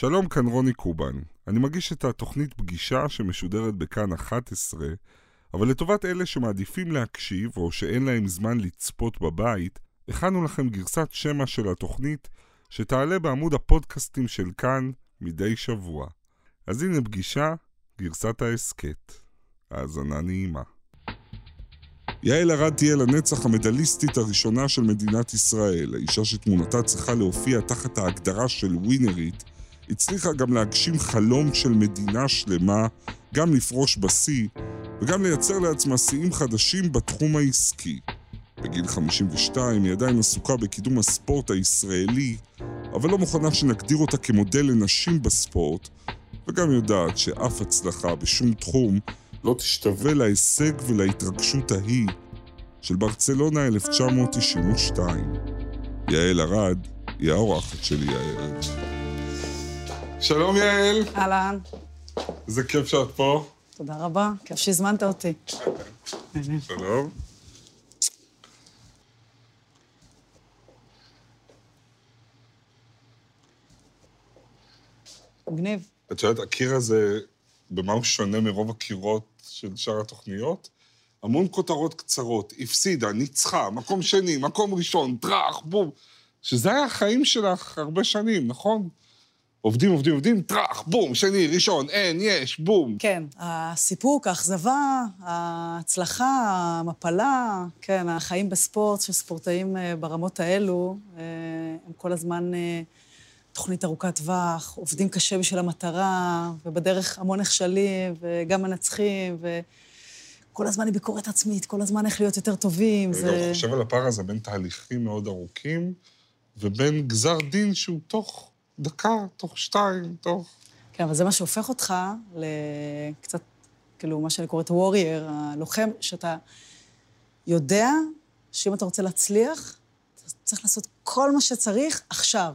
שלום, כאן רוני קובן. אני מגיש את התוכנית פגישה שמשודרת בכאן 11, אבל לטובת אלה שמעדיפים להקשיב או שאין להם זמן לצפות בבית, הכנו לכם גרסת שמע של התוכנית שתעלה בעמוד הפודקאסטים של כאן מדי שבוע. אז הנה פגישה, גרסת ההסכת. האזנה נעימה. יעל ארד תהיה לנצח המדליסטית הראשונה של מדינת ישראל. האישה שתמונתה צריכה להופיע תחת ההגדרה של ווינרית, הצליחה גם להגשים חלום של מדינה שלמה, גם לפרוש בשיא, וגם לייצר לעצמה שיאים חדשים בתחום העסקי. בגיל 52 היא עדיין עסוקה בקידום הספורט הישראלי, אבל לא מוכנה שנגדיר אותה כמודל לנשים בספורט, וגם יודעת שאף הצלחה בשום תחום לא תשתווה להישג ולהתרגשות ההיא של ברצלונה 1992. יעל ארד היא האורחת שלי הערב. שלום יעל. אהלן. איזה כיף שאת פה. תודה רבה, כיף שהזמנת אותי. שלום. מגניב. את יודעת, הקיר הזה, במה הוא שונה מרוב הקירות של שאר התוכניות? המון כותרות קצרות, הפסידה, ניצחה, מקום שני, מקום ראשון, טראח, בום. שזה היה החיים שלך הרבה שנים, נכון? עובדים, עובדים, עובדים, טראח, בום, שני, ראשון, אין, יש, בום. כן, הסיפוק, האכזבה, ההצלחה, המפלה, כן, החיים בספורט של ספורטאים אה, ברמות האלו, אה, הם כל הזמן אה, תוכנית ארוכת טווח, עובדים קשה בשביל המטרה, ובדרך המון נכשלים, וגם מנצחים, וכל הזמן היא ביקורת עצמית, כל הזמן איך להיות יותר טובים. אני זה... גם חושב על הפער הזה בין תהליכים מאוד ארוכים, ובין גזר דין שהוא תוך דקה, תוך שתיים, תוך... כן, אבל זה מה שהופך אותך לקצת, כאילו, מה שאני קוראת וורייר, הלוחם, שאתה יודע שאם אתה רוצה להצליח, אתה צריך לעשות כל מה שצריך עכשיו.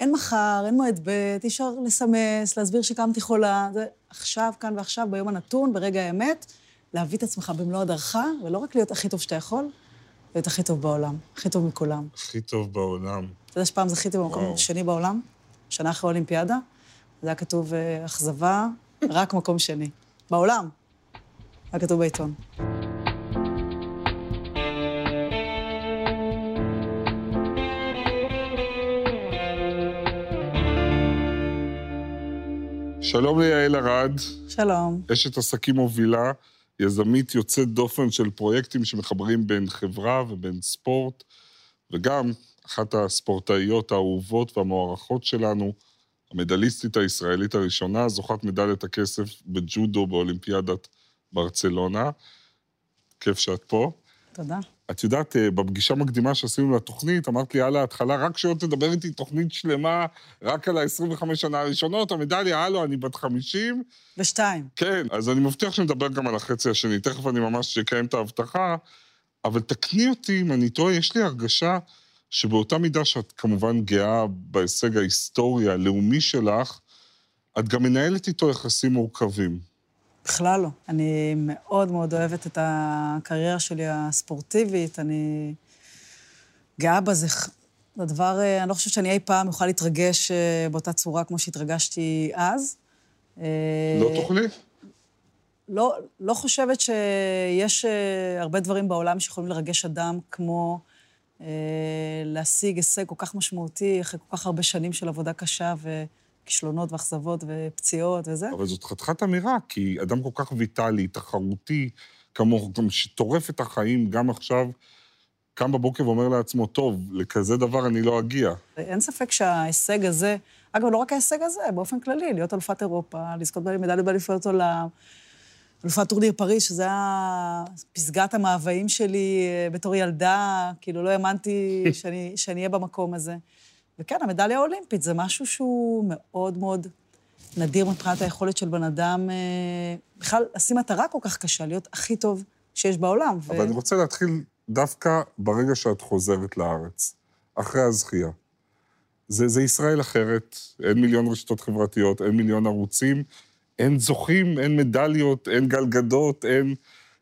אין מחר, אין מועד ב', אי אפשר לסמס, להסביר שקמתי חולה. זה עכשיו, כאן ועכשיו, ביום הנתון, ברגע האמת, להביא את עצמך במלוא הדרכה, ולא רק להיות הכי טוב שאתה יכול, להיות הכי טוב בעולם, הכי טוב מכולם. הכי טוב בעולם. אתה יודע שפעם זכיתי במקום שני בעולם? שנה אחרי האולימפיאדה, זה היה כתוב אה, אכזבה, רק מקום שני. בעולם. היה כתוב בעיתון. שלום ליעל ארד. שלום. אשת עסקים מובילה, יזמית יוצאת דופן של פרויקטים שמחברים בין חברה ובין ספורט, וגם אחת הספורטאיות האהובות והמוערכות שלנו, המדליסטית הישראלית הראשונה, זוכת מדליית הכסף בג'ודו באולימפיאדת ברצלונה. כיף שאת פה. תודה. את יודעת, אה, בפגישה מקדימה שעשינו לתוכנית, אמרת לי על ההתחלה, רק שלא תדבר איתי תוכנית שלמה, רק על ה-25 שנה הראשונות, המדליה, הלו, אני בת 50. ושתיים. כן, אז אני מבטיח שנדבר גם על החצי השני, תכף אני ממש אקיים את ההבטחה, אבל תקני אותי אם אני טועה, יש לי הרגשה שבאותה מידה שאת כמובן גאה בהישג ההיסטורי הלאומי שלך, את גם מנהלת איתו יחסים מורכבים. בכלל לא. אני מאוד מאוד אוהבת את הקריירה שלי הספורטיבית, אני גאה בזה. זה דבר, אה, אני לא חושבת שאני אי פעם אוכל להתרגש אה, באותה צורה כמו שהתרגשתי אז. לא אה, תוכלי? לא, לא חושבת שיש הרבה דברים בעולם שיכולים לרגש אדם כמו להשיג הישג כל כך משמעותי אחרי כל כך הרבה שנים של עבודה קשה וכישלונות ואכזבות ופציעות וזה. אבל זאת חתיכת אמירה, כי אדם כל כך ויטאלי, תחרותי, כמוך, גם שטורף את החיים, גם עכשיו, קם בבוקר ואומר לעצמו, טוב, לכזה דבר אני לא אגיע. אין ספק שההישג הזה, אגב, לא רק ההישג הזה, באופן כללי, להיות אלופת אירופה, לזכות במדליות באליפויות עולם, אלופת טורניר פריז, שזה היה פסגת המאוויים שלי אה, בתור ילדה, כאילו לא האמנתי שאני, שאני אהיה במקום הזה. וכן, המדליה האולימפית זה משהו שהוא מאוד מאוד נדיר מבחינת היכולת של בן אדם, אה, בכלל, לשים מטרה כל כך קשה, להיות הכי טוב שיש בעולם. אבל ו... אני רוצה להתחיל דווקא ברגע שאת חוזרת לארץ, אחרי הזכייה. זה, זה ישראל אחרת, אין מיליון רשתות חברתיות, אין מיליון ערוצים, אין זוכים, אין מדליות, אין גלגדות, אין,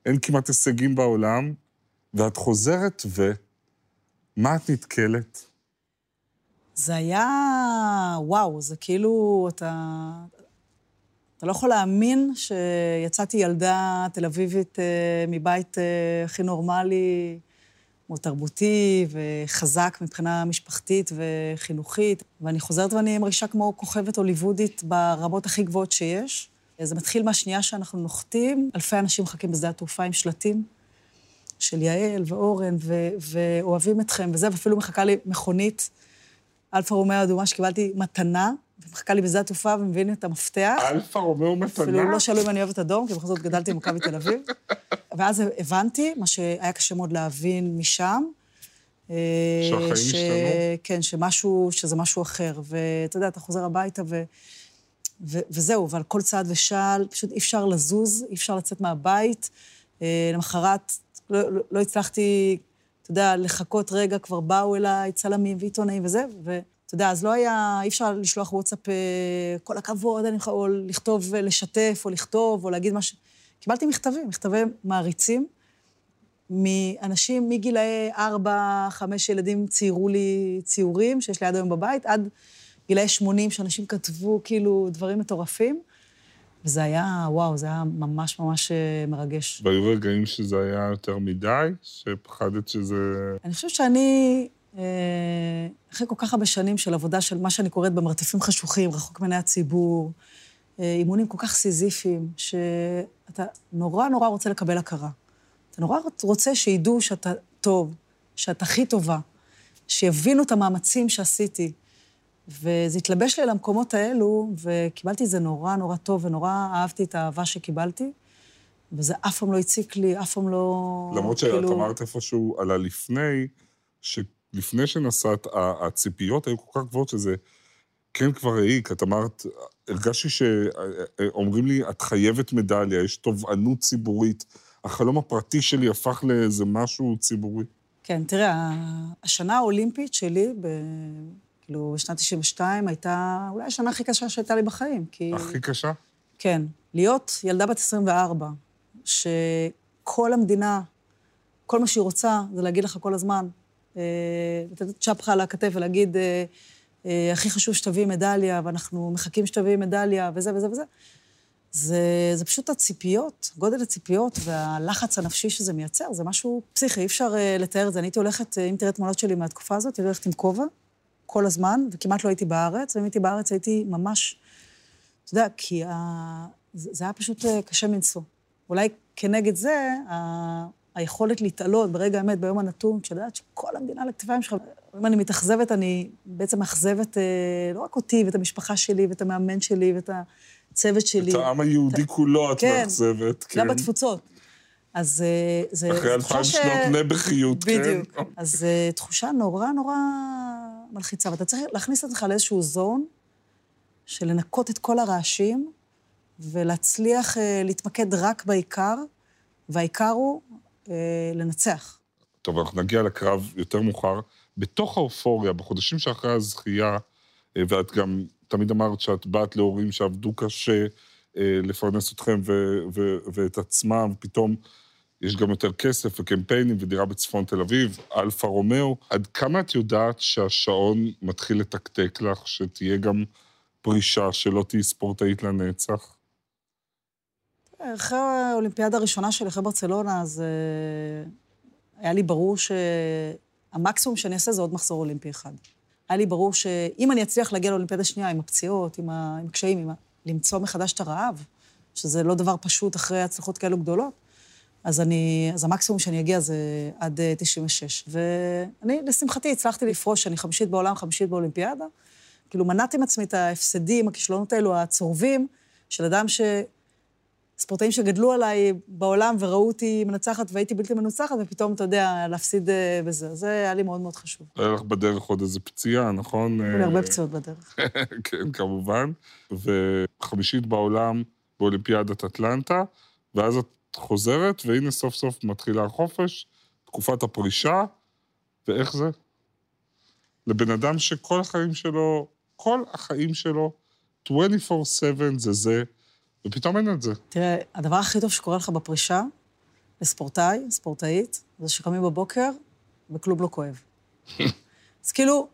אין כמעט הישגים בעולם, ואת חוזרת ו... מה את נתקלת? זה היה, וואו, זה כאילו, אתה, אתה לא יכול להאמין שיצאתי ילדה תל אביבית אה, מבית אה, הכי נורמלי, מאוד תרבותי וחזק מבחינה משפחתית וחינוכית, ואני חוזרת ואני מרגישה כמו כוכבת הוליוודית ברמות הכי גבוהות שיש. זה מתחיל מהשנייה שאנחנו נוחתים, אלפי אנשים מחכים בשדה התעופה עם שלטים של יעל ואורן, ו- ואוהבים אתכם וזה, ואפילו מחכה לי מכונית, אלפה רומאו אדומה שקיבלתי מתנה, ומחכה לי בשדה התעופה ומביאים את המפתח. אלפה רומאו מתנה? אפילו לא שאלו אם אני אוהבת אדום, כי בכל זאת גדלתי במכבי תל אביב. ואז הבנתי, מה שהיה קשה מאוד להבין משם, אה, שהחיים ש... השתנו? כן, שמשהו, שזה משהו אחר. ואתה יודע, אתה חוזר הביתה ו... ו... וזהו, ועל כל צעד ושעל, פשוט אי אפשר לזוז, אי אפשר לצאת מהבית. אה, למחרת לא, לא, לא הצלחתי, אתה יודע, לחכות רגע, כבר באו אליי צלמים ועיתונאים וזה, ואתה יודע, אז לא היה, אי אפשר לשלוח וואטסאפ, אה, כל הכבוד, אני יכולה, או לכתוב, לשתף, או לכתוב, או להגיד משהו. קיבלתי מכתבים, מכתבי מעריצים, מאנשים מגילאי ארבע, חמש ילדים ציירו לי ציורים, שיש לי עד היום בבית, עד גילאי 80, שאנשים כתבו כאילו דברים מטורפים. וזה היה, וואו, זה היה ממש ממש אה, מרגש. והיו רגעים שזה היה יותר מדי? שפחדת שזה... אני חושבת שאני, אה, אחרי כל כך הרבה שנים של עבודה של מה שאני קוראת במרתפים חשוכים, רחוק מעיני הציבור, אה, אימונים כל כך סיזיפיים, שאתה נורא נורא רוצה לקבל הכרה. אתה נורא רוצה שידעו שאתה טוב, שאתה הכי טובה, שיבינו את המאמצים שעשיתי. וזה התלבש לי למקומות האלו, וקיבלתי את זה נורא נורא טוב, ונורא אהבתי את האהבה שקיבלתי, וזה אף פעם לא הציק לי, אף פעם לא... למרות שאת כאילו... אמרת איפשהו על הלפני, שלפני שנסעת, הציפיות היו כל כך גבוהות שזה כן כבר העיק. את אמרת, הרגשתי שאומרים לי, את חייבת מדליה, יש תובענות ציבורית. החלום הפרטי שלי הפך לאיזה משהו ציבורי. כן, תראה, השנה האולימפית שלי, ב... כאילו, בשנת 92 הייתה אולי השנה הכי קשה שהייתה לי בחיים, כי... הכי קשה? כן. להיות ילדה בת 24, שכל המדינה, כל מה שהיא רוצה זה להגיד לך כל הזמן, אה, לתת צ'פחה על הכתף ולהגיד, אה, אה, הכי חשוב שתביאי מדליה, ואנחנו מחכים שתביאי מדליה, וזה וזה וזה. זה, זה פשוט הציפיות, גודל הציפיות והלחץ הנפשי שזה מייצר, זה משהו פסיכי, אי אפשר לתאר את זה. אני הייתי הולכת, אם תראה תמונות שלי מהתקופה הזאת, הייתי הולכת עם כובע, כל הזמן, וכמעט לא הייתי בארץ, ואם הייתי בארץ הייתי ממש, אתה יודע, כי ה... זה היה פשוט אה, קשה מנשוא. אולי כנגד זה, ה... היכולת להתעלות ברגע האמת, ביום הנתון, כשאתה שכל המדינה על הכתפיים שלך, אם אני מתאכזבת, אני בעצם מאכזבת אה, לא רק אותי ואת המשפחה שלי ואת המאמן שלי ואת הצוות שלי. את העם היהודי את... כולו את כן, מאכזבת, כן. גם בתפוצות. אז אה, זה... אחרי אלפיים ש... שנות נבחיות, כן. בדיוק. אז תחושה נורא נורא מלחיצה, ואתה צריך להכניס את עצמך לאיזשהו zone של לנקות את כל הרעשים ולהצליח uh, להתמקד רק בעיקר, והעיקר הוא uh, לנצח. טוב, אנחנו נגיע לקרב יותר מאוחר. בתוך האופוריה, בחודשים שאחרי הזכייה, uh, ואת גם תמיד אמרת שאת באת להורים שעבדו קשה uh, לפרנס אתכם ו- ו- ואת עצמם, ופתאום יש גם יותר כסף וקמפיינים ודירה בצפון תל אביב, אלפה רומאו. עד כמה את יודעת שהשעון מתחיל לתקתק לך, שתהיה גם פרישה, שלא תהיי ספורטאית לנצח? אחרי האולימפיאדה הראשונה שלי, אחרי ברצלונה, אז uh, היה לי ברור שהמקסימום שאני אעשה זה עוד מחזור אולימפי אחד. היה לי ברור שאם אני אצליח להגיע לאולימפיאדה שנייה עם הפציעות. עם הקשיים, עם ה... למצוא מחדש את הרעב, שזה לא דבר פשוט אחרי הצלחות כאלו גדולות, אז אני, אז המקסימום שאני אגיע זה עד 96. אה, ואני, לשמחתי, הצלחתי לפרוש, אני חמישית בעולם, חמישית באולימפיאדה. כאילו, מנעתי עם עצמי את ההפסדים, הכישלונות האלו, הצורבים, של אדם ש... ספורטאים שגדלו עליי בעולם וראו אותי מנצחת והייתי בלתי מנוצחת, ופתאום, אתה יודע, להפסיד אה, בזה. זה היה לי מאוד מאוד חשוב. היה לך בדרך עוד איזה פציעה, נכון? היו לי הרבה פציעות בדרך. כן, כמובן. וחמישית בעולם באולימפיאדת אטלנטה, ואז את חוזרת, והנה סוף סוף מתחילה החופש, תקופת הפרישה, ואיך זה? לבן אדם שכל החיים שלו, כל החיים שלו, 24/7 זה זה, ופתאום אין את זה. תראה, הדבר הכי טוב שקורה לך בפרישה, לספורטאי, ספורטאית, זה שקמים בבוקר וכלום לא כואב. אז כאילו,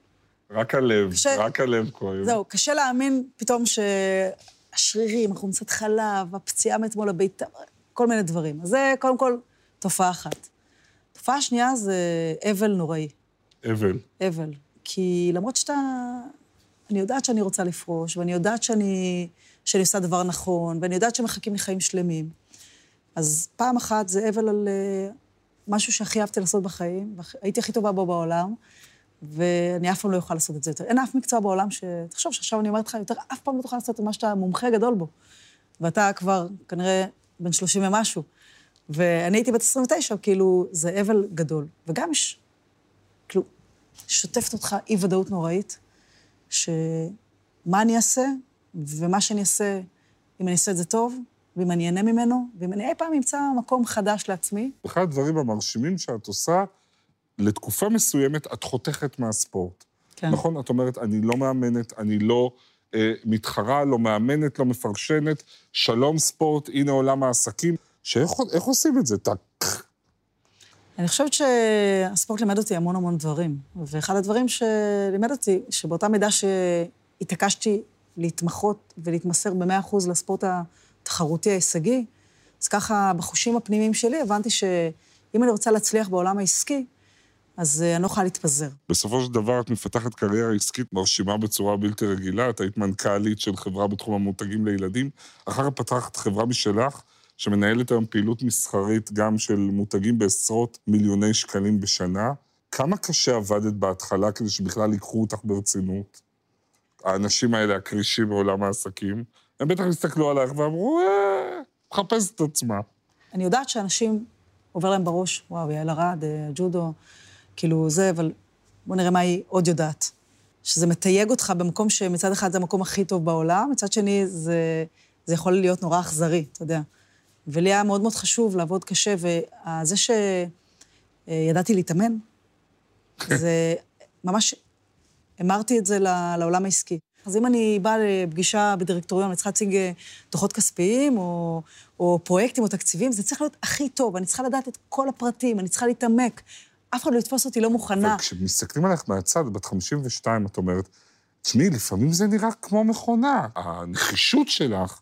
רק הלב, קשה, רק הלב כואב. זהו, קשה להאמין פתאום שהשרירים, החומצת חלב, הפציעה מאתמול הביתה, כל מיני דברים. אז זה קודם כל תופעה אחת. תופעה שנייה זה אבל נוראי. אבל. אבל. כי למרות שאתה... אני יודעת שאני רוצה לפרוש, ואני יודעת שאני, שאני עושה דבר נכון, ואני יודעת שמחכים לי חיים שלמים. אז פעם אחת זה אבל על uh, משהו שהכי אהבתי לעשות בחיים, והייתי הכי טובה בו בעולם, ואני אף פעם לא אוכל לעשות את זה יותר. אין אף מקצוע בעולם ש... תחשוב שעכשיו אני אומרת לך, יותר אף פעם לא תוכל לעשות את מה שאתה מומחה גדול בו. ואתה כבר כנראה בן 30 ומשהו. ואני הייתי בת 29, כאילו, זה אבל גדול. וגם יש, כאילו, שוטפת אותך אי-ודאות נוראית, שמה אני אעשה, ומה שאני אעשה, אם אני אעשה את זה טוב, ואם אני אהנה ממנו, ואם אני אי פעם אמצא מקום חדש לעצמי. אחד הדברים המרשימים שאת עושה, לתקופה מסוימת את חותכת מהספורט. כן. נכון? את אומרת, אני לא מאמנת, אני לא מתחרה, לא מאמנת, לא מפרשנת, שלום ספורט, הנה עולם העסקים. שאיך עושים את זה? אני חושבת שהספורט לימד אותי המון המון דברים. ואחד הדברים שלימד אותי, שבאותה מידה שהתעקשתי להתמחות ולהתמסר במאה אחוז לספורט התחרותי ההישגי, אז ככה, בחושים הפנימיים שלי, הבנתי שאם אני רוצה להצליח בעולם העסקי, אז אה, אני לא יכולה להתפזר. בסופו של דבר את מפתחת קריירה עסקית מרשימה בצורה בלתי רגילה. את היית מנכ"לית של חברה בתחום המותגים לילדים. אחר כך פתחת חברה משלך, שמנהלת היום פעילות מסחרית גם של מותגים בעשרות מיליוני שקלים בשנה. כמה קשה עבדת בהתחלה כדי שבכלל ייקחו אותך ברצינות? האנשים האלה, הכרישים בעולם העסקים, הם בטח הסתכלו עלייך ואמרו, אה, מחפש את עצמה. אני יודעת שאנשים, עובר להם בראש, וואו, יעל ארד, אה, ג'ודו, כאילו זה, אבל בוא נראה מה היא עוד יודעת. שזה מתייג אותך במקום שמצד אחד זה המקום הכי טוב בעולם, מצד שני זה, זה יכול להיות נורא אכזרי, אתה יודע. ולי היה מאוד מאוד חשוב לעבוד קשה, וזה שידעתי להתאמן, זה ממש, המרתי את זה לעולם העסקי. אז אם אני באה לפגישה בדירקטוריון, אני צריכה להציג אה, דוחות כספיים, או, או פרויקטים או תקציבים, זה צריך להיות הכי טוב, אני צריכה לדעת את כל הפרטים, אני צריכה להתעמק. אף אחד לא יתפוס אותי לא מוכנה. אבל כשמסתכלים עליך מהצד, בת 52, את אומרת, תשמעי, לפעמים זה נראה כמו מכונה. הנחישות שלך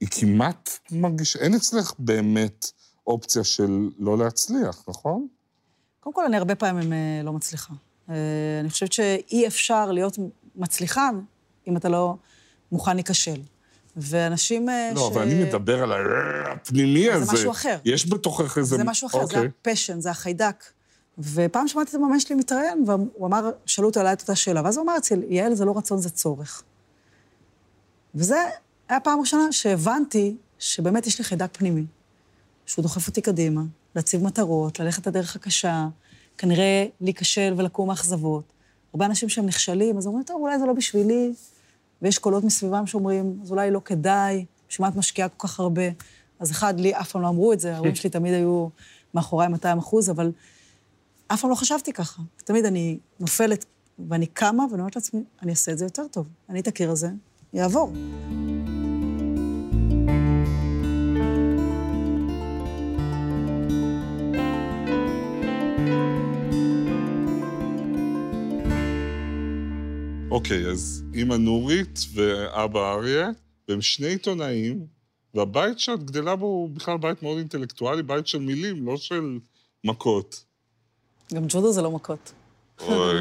היא כמעט מרגישה, אין אצלך באמת אופציה של לא להצליח, נכון? קודם כל, אני הרבה פעמים אה, לא מצליחה. אה, אני חושבת שאי אפשר להיות מצליחן אם אתה לא מוכן להיכשל. ואנשים אה, לא, ש... לא, אבל אני מדבר על הפנימי הזה. זה משהו אחר. יש בתוכך איזה... זה משהו אחר, אוקיי. זה הפשן, זה החיידק. ופעם שמעתי את המאמן שלי מתראיין, והוא אמר, שאלו אותו עליי את אותה שאלה, ואז הוא אמר אצל יעל זה לא רצון, זה צורך. וזה היה פעם ראשונה שהבנתי שבאמת יש לי חיידק פנימי, שהוא דוחף אותי קדימה, להציב מטרות, ללכת את הדרך הקשה, כנראה להיכשל ולקום מאכזבות. הרבה אנשים שהם נכשלים, אז אומרים, טוב, אולי זה לא בשבילי, ויש קולות מסביבם שאומרים, אז אולי לא כדאי, בשביל מה את משקיעה כל כך הרבה? אז אחד, לי אף פעם לא אמרו את זה, ההורים שלי תמיד היו מאחוריי 200 אחוז, אבל אף פעם לא חשבתי ככה. תמיד אני נופלת ואני קמה ואני אומרת לעצמי, אני אעשה את זה יותר טוב. אני את הקיר הזה, יעבור. אוקיי, אז אימא נורית ואבא אריה, והם שני עיתונאים, והבית שאת גדלה בו הוא בכלל בית מאוד אינטלקטואלי, בית של מילים, לא של מכות. גם ג'ודו זה לא מכות. אוי,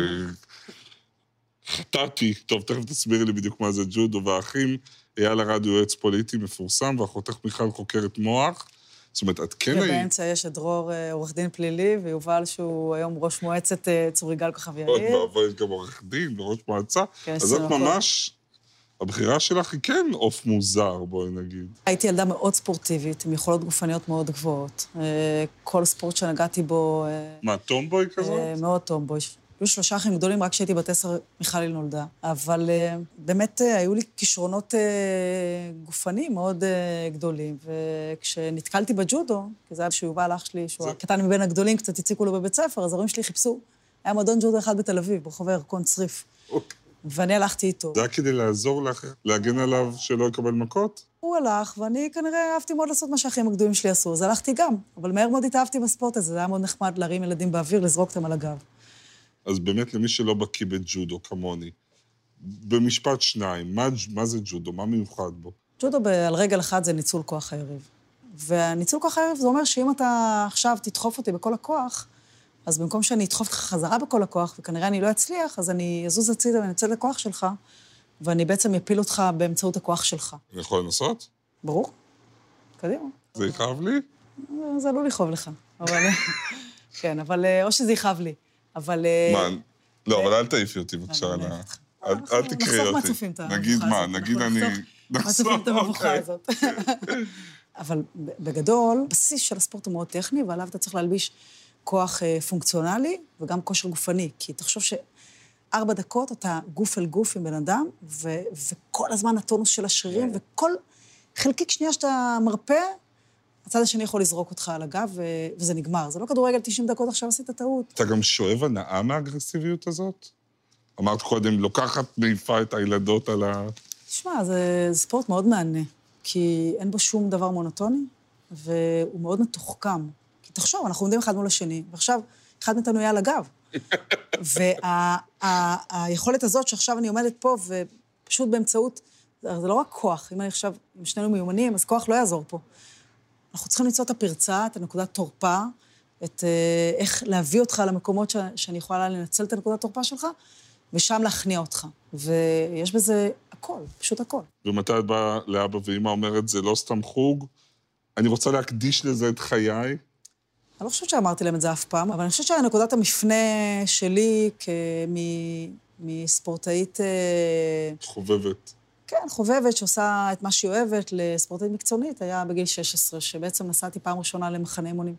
חטאתי. טוב, תכף תסבירי לי בדיוק מה זה ג'ודו, והאחים, אייל ארד הוא יועץ פוליטי מפורסם, ואחותך מיכל חוקרת מוח. זאת אומרת, את כן היית... ובאמצע יש את דרור, אה, עורך דין פלילי, ויובל, שהוא היום ראש מועצת אה, צור יגאל כוכב יאיר. עוד מעבר, יש גם עורך דין וראש מועצה. כן, אז את ממש... הבחירה שלך היא כן עוף מוזר, בואי נגיד. הייתי ילדה מאוד ספורטיבית, עם יכולות גופניות מאוד גבוהות. אה, כל ספורט שנגעתי בו... מה, טומבוי כזאת? מאוד טומבוי. היו שלושה אחים גדולים, רק כשהייתי בת עשר מיכלי נולדה. אבל באמת היו לי כישרונות גופניים מאוד גדולים. וכשנתקלתי בג'ודו, כי זה היה שיובל אח שלי, שהוא הקטן מבין הגדולים, קצת הציקו לו בבית ספר, אז ההורים שלי חיפשו. היה מועדון ג'ודו אחד בתל אביב, ברחוב הירקון צריף. אוקיי. ואני הלכתי איתו. זה היה כדי לעזור לך, להגן עליו שלא יקבל מכות? הוא הלך, ואני כנראה אהבתי מאוד לעשות מה שהאחים הגדולים שלי עשו, אז הלכתי גם. אבל מהר מאוד התאהבתי בספורט הזה, זה היה מאוד נחמד להרים ילדים באוויר, לזרוק אותם על הגב. אז באמת למי שלא בקיא בג'ודו, כמוני, במשפט שניים, מה, מה זה ג'ודו? מה מיוחד בו? ג'ודו על רגל אחת זה ניצול כוח היריב. והניצול כוח היריב זה אומר שאם אתה עכשיו תדחוף אותי בכל הכוח, אז במקום שאני אדחוף אותך חזרה בכל הכוח, וכנראה אני לא אצליח, אז אני אזוז הצידה ואני אצא לכוח שלך, ואני בעצם אפיל אותך באמצעות הכוח שלך. אני יכול לנסות? ברור? קדימה. זה יכאב לי? זה עלול לכאוב לך, אבל... כן, אבל... אה, או שזה יכאב לי, אבל... אה, מה? לא, אבל אל תעיפי אותי בבקשה על ה... אל אל תקראי נחסוך אותי. מהצופים את המבוכה נגיד מה, הזאת. נגיד אנחנו אני... נחסוך את המבוכה אוקיי. הזאת. אבל בגדול, הבסיס של הספורט הוא מאוד טכני, ועליו אתה צריך להלביש כוח אה, פונקציונלי וגם כושר גופני. כי תחשוב שארבע דקות אתה גוף אל גוף עם בן אדם, ו- וכל הזמן הטונוס של השרירים, וכל חלקיק שנייה שאתה מרפא, הצד השני יכול לזרוק אותך על הגב, ו- וזה נגמר. זה לא כדורגל 90 דקות, עכשיו עשית טעות. אתה גם שואב הנאה מהאגרסיביות הזאת? אמרת קודם, לוקחת, מעיפה את הילדות על ה... תשמע, זה זה ספורט מאוד מהנה, כי אין בו שום דבר מונוטוני, והוא מאוד מתוחכם. כי תחשוב, אנחנו עומדים אחד מול השני, ועכשיו אחד מאיתנו יהיה על הגב. והיכולת הזאת שעכשיו אני עומדת פה, ופשוט באמצעות, זה לא רק כוח, אם אני עכשיו, אם שנינו מיומנים, אז כוח לא יעזור פה. אנחנו צריכים למצוא את הפרצה, את הנקודת תורפה, את אה, איך להביא אותך למקומות ש, שאני יכולה לנצל את הנקודת תורפה שלך, ושם להכניע אותך. ויש בזה הכל, פשוט הכל. ומתי את באה לאבא ואמא אומרת, זה לא סתם חוג, אני רוצה להקדיש לזה את חיי? אני לא חושבת שאמרתי להם את זה אף פעם, אבל אני חושבת שנקודת המפנה שלי כמ- מספורטאית, אה, חובבת. כן, חובבת, שעושה את מה שהיא אוהבת, לספורטאית מקצוענית, היה בגיל 16, שבעצם נסעתי פעם ראשונה למחנה אימונים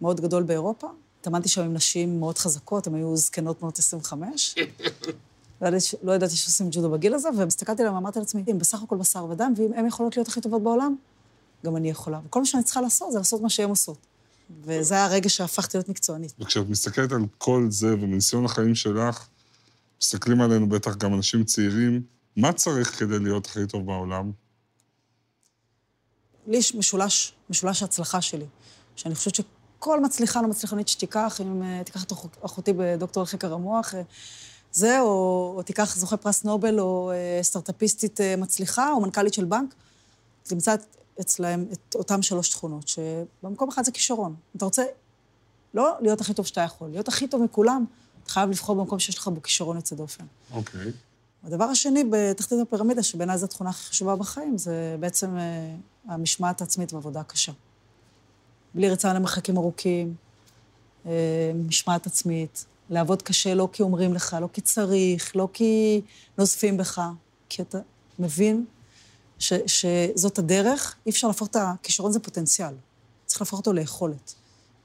מאוד גדול באירופה. התאמנתי שם עם נשים מאוד חזקות, הן היו זקנות בנות 25. לא ידעתי, לא ידעתי שעושים ג'ודו בגיל הזה, והסתכלתי עליהם ואמרתי לעצמי, אם בסך הכל בשר ודם, ואם הן יכולות להיות הכי טובות בעולם, גם אני יכולה. וכל מה שאני צריכה לעשות זה לעשות מה שהן עושות. וזה היה הרגע שהפכתי להיות מקצוענית. וכשאת מסתכלת על כל זה, ומניסיון החיים שלך, מסתכלים עלינו בטח גם אנשים צעירים, מה צריך כדי להיות הכי טוב בעולם? לי יש משולש, משולש ההצלחה שלי, שאני חושבת שכל מצליחן או מצליחנית שתיקח, אם אה, תיקח את אח- אחותי בדוקטור לחקר המוח, אה, זה, או, או תיקח זוכה פרס נובל, או אה, סטארט-אפיסטית מצליחה, או מנכ"לית של בנק, תמצא את- אצלהם את אותם שלוש תכונות, שבמקום אחד זה כישרון. אתה רוצה לא להיות הכי טוב שאתה יכול, להיות הכי טוב מכולם, אתה חייב לבחור במקום שיש לך בו כישרון יוצא דופן. אוקיי. הדבר השני, בתחתית הפירמידה, שבעיניי זו התכונה הכי חשובה בחיים, זה בעצם אה, המשמעת העצמית ועבודה קשה. בלי ריצה למרחקים ארוכים, אה, משמעת עצמית, לעבוד קשה לא כי אומרים לך, לא כי צריך, לא כי נוזפים בך, כי אתה מבין ש, שזאת הדרך, אי אפשר להפוך את הכישרון זה פוטנציאל, צריך להפוך אותו ליכולת.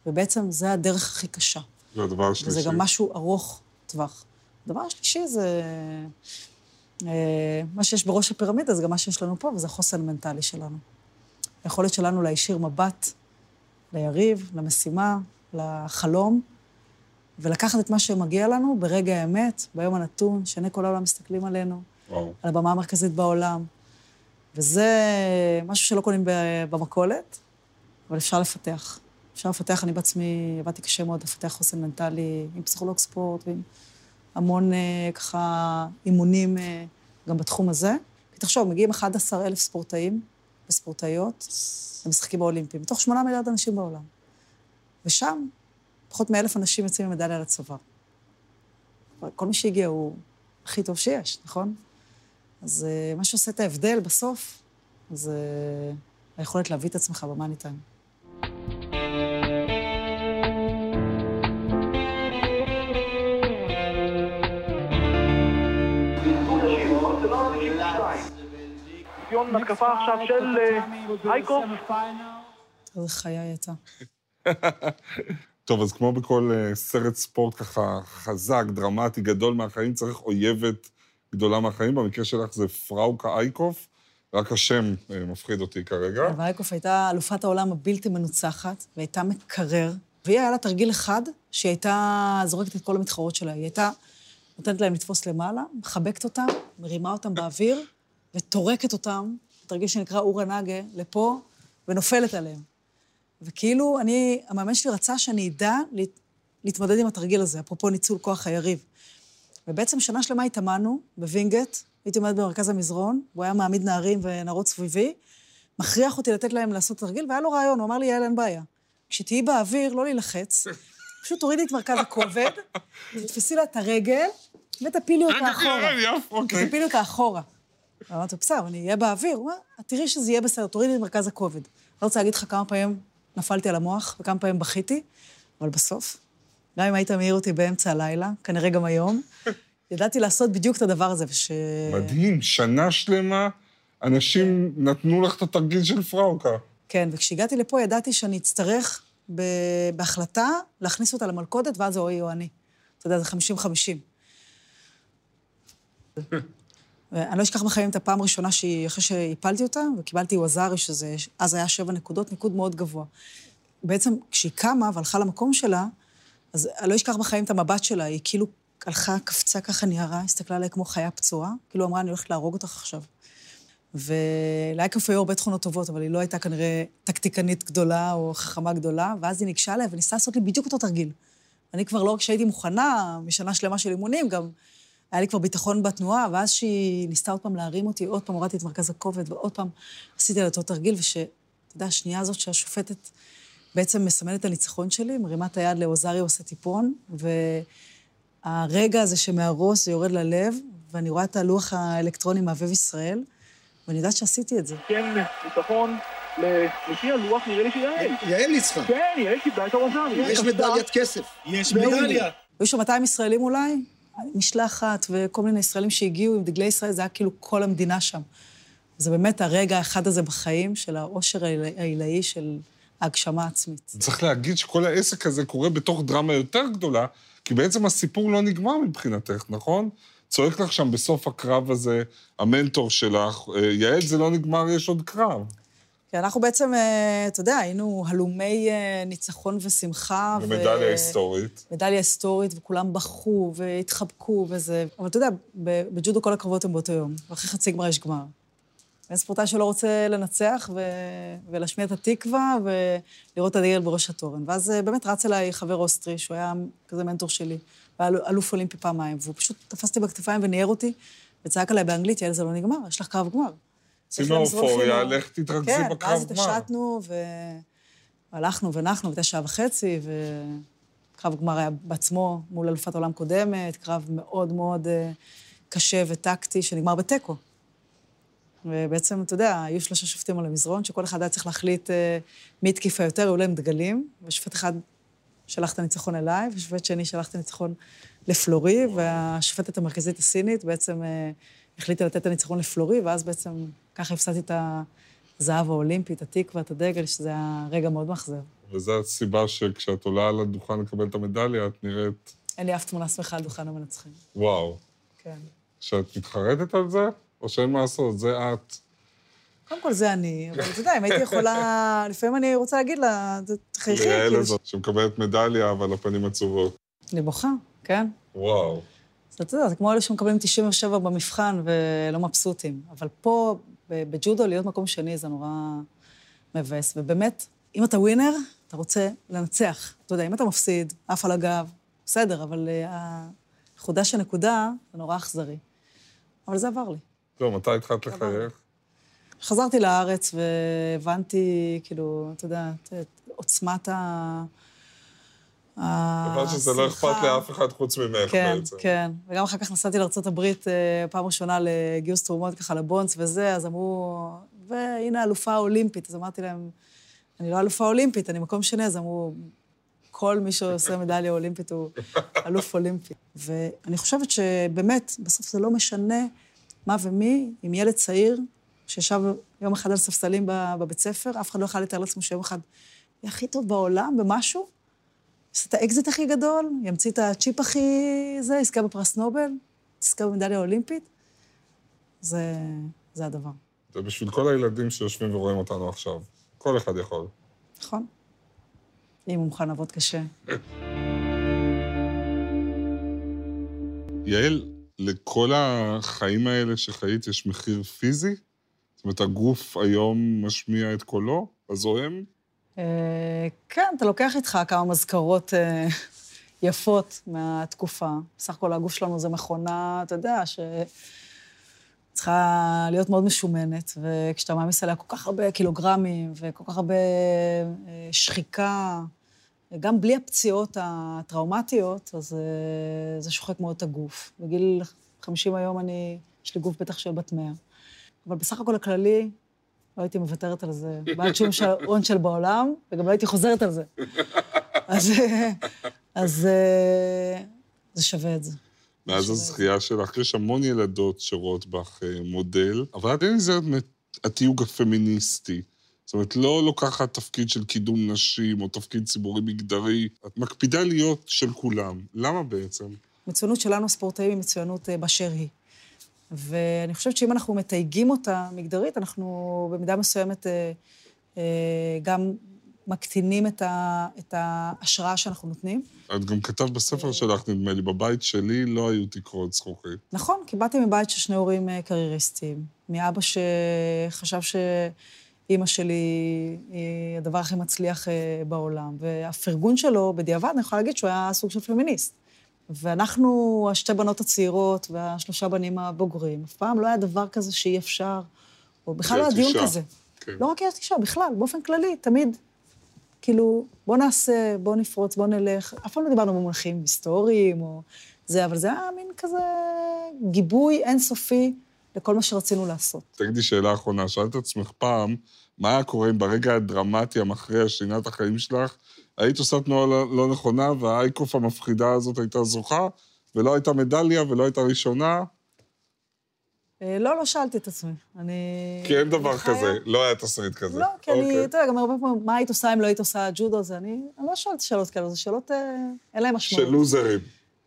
ובעצם זה הדרך הכי קשה. והדבר השלישי. וזה גם משהו ארוך טווח. הדבר השלישי זה... אה, מה שיש בראש הפירמידה זה גם מה שיש לנו פה, וזה החוסן המנטלי שלנו. היכולת שלנו להישיר מבט ליריב, למשימה, לחלום, ולקחת את מה שמגיע לנו ברגע האמת, ביום הנתון, שעיני כל העולם מסתכלים עלינו, וואו. על הבמה המרכזית בעולם. וזה משהו שלא קונים במכולת, אבל אפשר לפתח. אפשר לפתח, אני בעצמי עבדתי קשה מאוד לפתח חוסן מנטלי עם פסיכולוג ספורט ועם המון אה, ככה אימונים אה, גם בתחום הזה. כי תחשוב, מגיעים 11,000 ספורטאים וספורטאיות למשחקים האולימפיים, מתוך 8 מיליארד אנשים בעולם. ושם פחות מאלף אנשים יוצאים עם מדליה לצבא. כל מי שהגיע הוא הכי טוב שיש, נכון? אז אה, מה שעושה את ההבדל בסוף, זה היכולת להביא את עצמך במאני טיים. ניסיון התקפה עכשיו של אה, אייקוב. איזה חיה יצא. טוב, אז כמו בכל אה, סרט ספורט ככה חזק, דרמטי, גדול מהחיים, צריך אויבת גדולה מהחיים. במקרה שלך זה פראוקה אייקוף, רק השם אה, מפחיד אותי כרגע. וייקוף הייתה אלופת העולם הבלתי מנוצחת, והייתה מקרר, והיא היה לה תרגיל אחד, שהיא הייתה זורקת את כל המתחרות שלה. היא הייתה נותנת להם לתפוס למעלה, מחבקת אותם, מרימה אותם באוויר, וטורקת אותם, תרגיל שנקרא אורה נאגה, לפה, ונופלת עליהם. וכאילו, אני, המאמן שלי רצה שאני אדע לה- להתמודד עם התרגיל הזה, אפרופו ניצול כוח היריב. ובעצם שנה שלמה התאמנו בווינגייט, הייתי עומדת במרכז המזרון, הוא היה מעמיד נערים ונערות סביבי, מכריח אותי לתת להם לעשות תרגיל, והיה לו רעיון, הוא אמר לי, יעל, אין בעיה. כשתהיי באוויר, לא להילחץ, פשוט תורידי את מרכז הכובד, תתפסי לה את הרגל, ותפילי אותה אחורה. אוקיי. תפילי אותה אחורה. אמרתי, בסדר, אני אהיה באוויר. הוא אמר, תראי שזה יהיה בסדר, תורידי את מרכז הכובד. לא רוצה להגיד לך כמה פעמים נפלתי על המוח וכמה פעמים בכיתי, אבל בסוף, גם אם היית מעיר אותי באמצע הלילה, כנראה גם היום, ידעתי לעשות בדיוק את הדבר הזה, וש... מדהים, שנה שלמה אנשים נתנו לך את התרגיל של פראוקה. כן, וכשהגעתי לפה ידעתי שאני אצטרך ב... בהחלטה להכניס אותה למלכודת, ואז זה או היא או אני. אתה יודע, זה 50-50. ואני לא אשכח בחיים את הפעם הראשונה שהיא, אחרי שהפלתי אותה, וקיבלתי ווזארי, שזה אז היה שבע נקודות, ניקוד מאוד גבוה. בעצם, כשהיא קמה והלכה למקום שלה, אז אני לא אשכח בחיים את המבט שלה, היא כאילו הלכה, קפצה ככה ניהרה, הסתכלה עליי כמו חיה פצועה, כאילו אמרה, אני הולכת להרוג אותך עכשיו. ולאייקוף היו הרבה תכונות טובות, אבל היא לא הייתה כנראה טקטיקנית גדולה או חכמה גדולה, ואז היא ניגשה אליי וניסתה לעשות לי בדיוק אותו תרגיל. אני כבר לא רק שהייתי מוכנה משנה שלמה של אימונים, גם היה לי כבר ביטחון בתנועה, ואז שהיא ניסתה עוד פעם להרים אותי, עוד פעם הורדתי את מרכז הכובד, ועוד פעם עשיתי על אותו תרגיל, וש... אתה יודע, השנייה הזאת שהשופטת בעצם מסמנת את הניצחון שלי, מרימה את היד לאוזרי עושה טיפון, והרגע הזה שמהראש זה יורד ללב, ואני רואה את הלוח האלקטרוני מהבהב ישראל, ואני יודעת שעשיתי את זה. כן, ניצחון, ל- לפי הלוח נראה לי שיעל. יעל ניצחה. כן, יעל קיבלה את הווזארי. יש מדליית כסף. יש. מדליה. היו שם 200 ישראלים אולי, משלחת וכל מיני ישראלים שהגיעו עם דגלי ישראל, זה היה כאילו כל המדינה שם. זה באמת הרגע האחד הזה בחיים של העושר העיל- העילאי של ההגשמה העצמית. צריך להגיד שכל העסק הזה קורה בתוך דרמה יותר גדולה, כי בעצם הסיפור לא נגמר מבחינתך, נכון? צועק לך שם בסוף הקרב הזה, המנטור שלך, "אה, יעל, זה לא נגמר, יש עוד קרב. כי אנחנו בעצם, אה, אתה יודע, היינו הלומי אה, ניצחון ושמחה. ו- ומדליה היסטורית. מדליה היסטורית, וכולם בכו והתחבקו וזה. אבל אתה יודע, בג'ודו כל הקרבות הם באותו יום, ואחרי חצי גמר יש גמר. אין ספורטאי שלא רוצה לנצח ו... ולהשמיע את התקווה ולראות את הדגל בראש התורן. ואז אה, באמת רץ אליי חבר אוסטרי, שהוא היה כזה מנטור שלי, והיה אלו- אלוף אולימפי פעמיים, והוא פשוט תפס אותי בכתפיים וניער אותי, וצעק עליי באנגלית, יעל, זה לא נגמר, יש לך קרב גמר. שימי אופוריה, או- לך תתרכזי כן, בקרב ואז גמר. התעשתנו, והלכנו ונחנו, והייתה שעה וחצי, וקרב גמר היה בעצמו מול אלופת עולם קודמת, קרב מאוד מאוד אה, קשה וטקטי, שנגמר בתיקו. ובעצם, אתה יודע, היו שלושה שופטים על המזרון, שכל אחד היה צריך להחליט אה, מי התקיפה יותר, היו להם דגלים, ושופט אחד שלח את הניצחון אליי, ושופט שני שלח את הניצחון לפלורי, והשופטת המרכזית הסינית בעצם אה, החליטה לתת את הניצחון לפלורי, ואז בעצם ככה הפסדתי את הזהב האולימפי, את התקווה, את הדגל, שזה היה רגע מאוד מאכזב. וזו הסיבה שכשאת עולה על הדוכן לקבל את המדליה, את נראית, אין לי אף תמונה שמחה על דוכן המנצחים. וואו. כן. שאת מתחרטת על זה, או שאין מה לעשות, זה את. קודם כל זה אני, אבל אתה יודע, אם הייתי יכולה... לפעמים אני רוצה להגיד לה, תחייכי, ליעל כאילו... הזאת, שמקבלת מדליה, אבל הפנים עצובות. אני בוכה, כן. וואו. אז אתה יודע, זה כמו אלה שמקבלים 97 במבחן ולא מבסוטים. אבל פה, בג'ודו, להיות מקום שני זה נורא מבאס. ובאמת, אם אתה ווינר, אתה רוצה לנצח. אתה יודע, אם אתה מפסיד, עף על הגב, בסדר, אבל אה, חודש הנקודה זה נורא אכזרי. אבל זה עבר לי. לא, מתי התחלת לחייך? חזרתי לארץ והבנתי, כאילו, אתה יודע, את עוצמת ה... הבנת שזה לא אכפת. לאף אחד חוץ ממך כן, בעצם. כן. וגם אחר כך נסעתי לארה"ב אה, פעם ראשונה לגיוס תרומות ככה לבונדס וזה, אז אמרו, והנה אלופה אולימפית. אז אמרתי להם, אני לא אלופה אולימפית, אני מקום שני, אז אמרו, כל מי שעושה מדליה אולימפית הוא אלוף אולימפי. ואני חושבת שבאמת, בסוף זה לא משנה מה ומי, אם ילד צעיר שישב יום אחד על ספסלים בב- בבית ספר, אף אחד לא יכול לתאר לעצמו שיום אחד יהיה הכי טוב בעולם במשהו, יעשה את האקזיט הכי גדול, ימציא את הצ'יפ הכי זה, יזכה בפרס נובל, יזכה במדליה אולימפית. זה, זה הדבר, זה בשביל כל הילדים שיושבים ורואים אותנו עכשיו. כל אחד יכול. נכון? אם הוא מוכן לעבוד קשה. יעל, לכל החיים האלה שחיית יש מחיר פיזי? זאת אומרת, הגוף היום משמיע את קולו? הזוהם? אה, כן, אתה לוקח איתך כמה מזכרות אה, יפות מהתקופה. בסך הכל הגוף שלנו זה מכונה, אתה יודע, ש... צריכה להיות מאוד משומנת, וכשאתה מעמיס עליה כל כך הרבה קילוגרמים וכל כך הרבה אה, שחיקה, גם בלי הפציעות הטראומטיות, אז אה, זה שוחק מאוד את הגוף. בגיל 50 היום אני, יש לי גוף בטח של בת 100. אבל בסך הכל הכללי, לא הייתי מוותרת על זה. בעד שום שעון של בעולם, וגם לא הייתי חוזרת על זה. אז, אז אה, זה שווה את זה. מאז הזכייה שלך, יש המון ילדות שרואות בך אה, מודל, אבל את אין לזה התיוג הפמיניסטי. זאת אומרת, לא לוקחת תפקיד של קידום נשים או תפקיד ציבורי מגדרי, את מקפידה להיות של כולם. למה בעצם? מצוינות שלנו, הספורטאים, היא מצוינות אה, באשר היא. ואני חושבת שאם אנחנו מתייגים אותה מגדרית, אנחנו במידה מסוימת אה, גם מקטינים את, ה, את ההשראה שאנחנו נותנים. את גם כתבת בספר אה. שלך, נדמה לי, בבית שלי לא היו תקרות זכוכית. נכון, כי באתי מבית של שני הורים אה, קרייריסטים. מאבא שחשב שאימא שלי היא הדבר הכי מצליח אה, בעולם, והפרגון שלו, בדיעבד, אני יכולה להגיד שהוא היה סוג של פמיניסט. ואנחנו, השתי בנות הצעירות והשלושה בנים הבוגרים, אף פעם לא היה דבר כזה שאי אפשר, או בכלל לא היה דיון כזה. כן. לא רק יש אישה, בכלל, באופן כללי, תמיד כאילו, בוא נעשה, בוא נפרוץ, בוא נלך. אף פעם לא דיברנו במונחים היסטוריים או זה, אבל זה היה מין כזה גיבוי אינסופי לכל מה שרצינו לעשות. תגידי שאלה אחרונה, שאלת את עצמך פעם, מה היה קורה אם ברגע הדרמטי המכריע שינה את החיים שלך, היית עושה תנועה לא, לא נכונה והאייקוף המפחידה הזאת הייתה זוכה, ולא הייתה מדליה ולא הייתה ראשונה? אה, לא, לא שאלתי את עצמי. אני... כי אין דבר כזה, לא היה תסריט כזה. לא, כי אני, אוקיי. אתה יודע, גם הרבה פעמים, מה היית עושה אם לא היית עושה ג'ודו? זה אני, אני לא שואלת שאלות כאלה, זה שאלות, אה, אין להן משמעות. של לוזרים.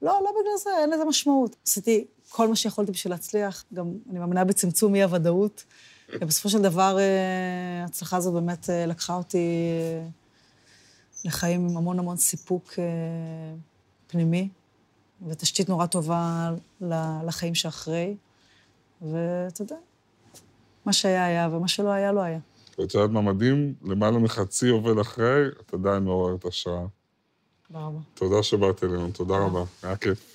לא, לא בגלל זה, אין לזה משמעות. עשיתי כל מה שיכולתי בשביל להצליח, גם אני מאמינה בצמצום אי-הוודאות. ובסופו של דבר, אה, ההצלחה הזאת באמת לקחה אותי לחיים עם המון המון סיפוק פנימי, ותשתית נורא טובה לחיים שאחרי. ואתה יודע, מה שהיה היה, ומה שלא היה, לא היה. ואת יודעת מה מדהים? למעלה מחצי עובד אחרי, את עדיין מעוררת השראה. תודה רבה. תודה שבאת אלינו, תודה רבה. היה כיף.